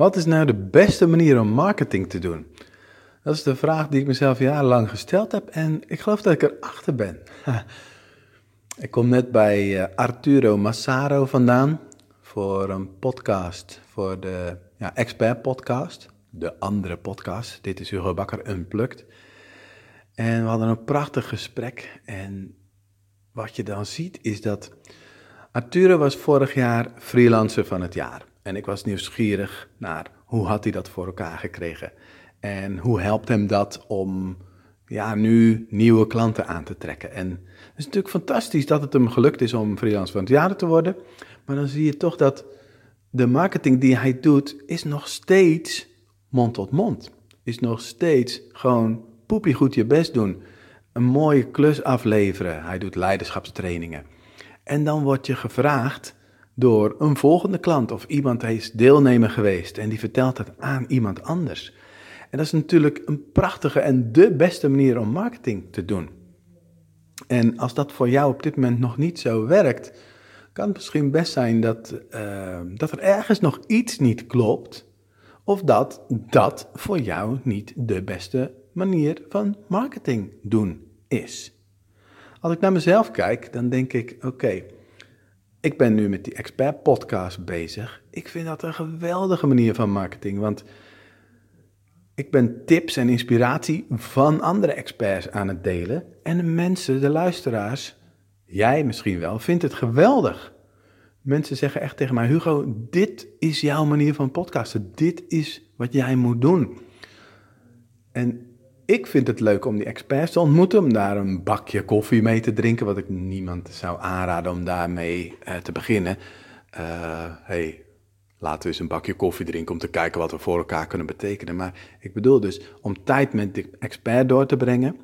Wat is nou de beste manier om marketing te doen? Dat is de vraag die ik mezelf jarenlang gesteld heb en ik geloof dat ik erachter ben. ik kom net bij eh, Arturo Massaro vandaan voor een podcast, voor de ja, Expert Podcast, de andere podcast. Dit is Hugo Bakker Unplugged. En we hadden een prachtig gesprek en wat je dan ziet is dat Arturo was vorig jaar freelancer van het jaar. En ik was nieuwsgierig naar hoe had hij dat voor elkaar gekregen. En hoe helpt hem dat om ja, nu nieuwe klanten aan te trekken. En het is natuurlijk fantastisch dat het hem gelukt is om freelancer van het jaar te worden. Maar dan zie je toch dat de marketing die hij doet, is nog steeds mond tot mond. Is nog steeds gewoon poepie goed je best doen. Een mooie klus afleveren. Hij doet leiderschapstrainingen. En dan word je gevraagd door een volgende klant of iemand is deelnemer geweest en die vertelt het aan iemand anders. En dat is natuurlijk een prachtige en de beste manier om marketing te doen. En als dat voor jou op dit moment nog niet zo werkt, kan het misschien best zijn dat, uh, dat er ergens nog iets niet klopt, of dat dat voor jou niet de beste manier van marketing doen is. Als ik naar mezelf kijk, dan denk ik: oké, ik ben nu met die expert podcast bezig. Ik vind dat een geweldige manier van marketing, want ik ben tips en inspiratie van andere experts aan het delen. En de mensen, de luisteraars, jij misschien wel, vindt het geweldig. Mensen zeggen echt tegen mij: Hugo, dit is jouw manier van podcasten. Dit is wat jij moet doen. En ik vind het leuk om die experts te ontmoeten, om daar een bakje koffie mee te drinken, wat ik niemand zou aanraden om daarmee uh, te beginnen. Uh, hey, laten we eens een bakje koffie drinken om te kijken wat we voor elkaar kunnen betekenen. Maar ik bedoel dus om tijd met de expert door te brengen,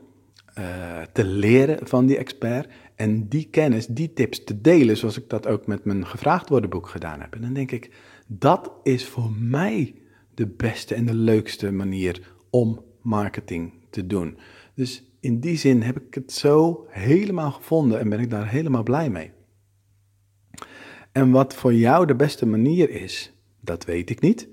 uh, te leren van die expert en die kennis, die tips te delen, zoals ik dat ook met mijn gevraagd worden boek gedaan heb. En dan denk ik, dat is voor mij de beste en de leukste manier om marketing te doen. Dus in die zin heb ik het zo helemaal gevonden en ben ik daar helemaal blij mee. En wat voor jou de beste manier is, dat weet ik niet.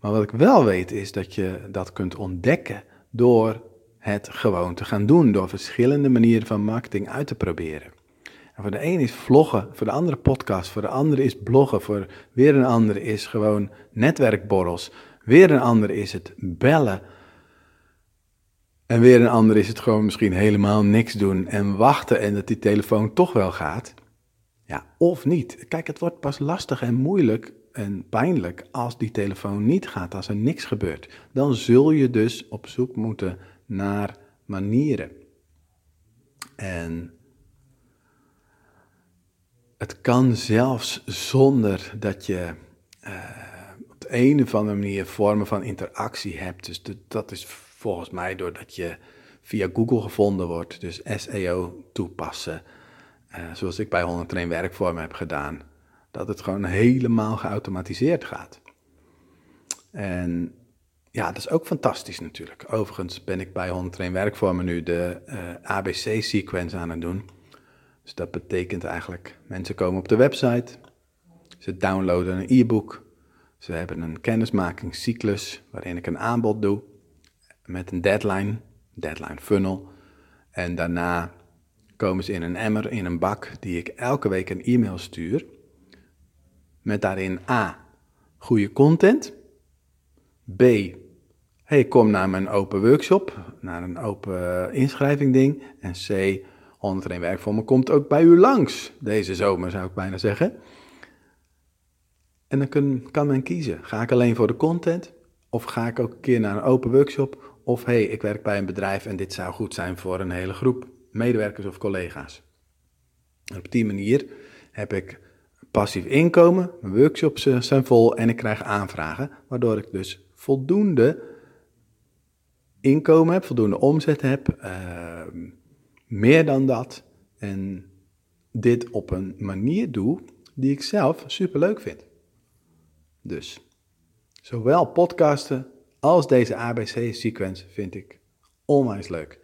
Maar wat ik wel weet is dat je dat kunt ontdekken door het gewoon te gaan doen, door verschillende manieren van marketing uit te proberen. En voor de een is vloggen, voor de andere podcast, voor de andere is bloggen, voor weer een andere is gewoon netwerkborrels, weer een andere is het bellen, en weer een ander is het gewoon misschien helemaal niks doen en wachten en dat die telefoon toch wel gaat. Ja, of niet. Kijk, het wordt pas lastig en moeilijk en pijnlijk als die telefoon niet gaat, als er niks gebeurt. Dan zul je dus op zoek moeten naar manieren. En het kan zelfs zonder dat je uh, op de een of andere manier vormen van interactie hebt. Dus dat is volgens mij doordat je via Google gevonden wordt, dus SEO toepassen, uh, zoals ik bij 101 werkvormen heb gedaan, dat het gewoon helemaal geautomatiseerd gaat. En ja, dat is ook fantastisch natuurlijk. Overigens ben ik bij 101 werkvormen nu de eh, ABC-sequence aan het doen. Dus dat betekent eigenlijk, mensen komen op de website, ze downloaden een e-book, ze hebben een kennismakingscyclus waarin ik een aanbod doe met een deadline, deadline funnel. En daarna komen ze in een emmer, in een bak, die ik elke week een e-mail stuur. Met daarin A, goede content. B, hey, kom naar mijn open workshop, naar een open inschrijving ding. En C, 101 werk voor me komt ook bij u langs, deze zomer zou ik bijna zeggen. En dan kan, kan men kiezen, ga ik alleen voor de content of ga ik ook een keer naar een open workshop of hey, ik werk bij een bedrijf en dit zou goed zijn voor een hele groep medewerkers of collega's. Op die manier heb ik passief inkomen, mijn workshops eh, zijn vol en ik krijg aanvragen, waardoor ik dus voldoende inkomen heb, voldoende omzet heb, uh, meer dan dat. En dit op een manier doe die ik zelf superleuk vind. Dus zowel podcasten als deze ABC-sequence vind ik onwijs leuk.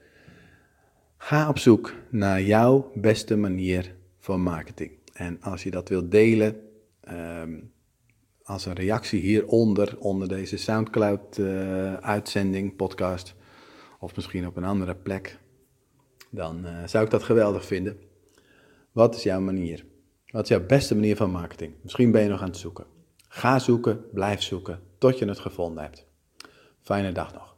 Ga op zoek naar jouw beste manier van marketing. En als je dat wilt delen, um, als een reactie hieronder, onder deze Soundcloud-uitzending, podcast, of misschien op een andere plek, dan uh, zou ik dat geweldig vinden. Wat is jouw manier? Wat is jouw beste manier van marketing? Misschien ben je nog aan het zoeken. Ga zoeken, blijf zoeken, tot je het gevonden hebt. Feinen Dach noch.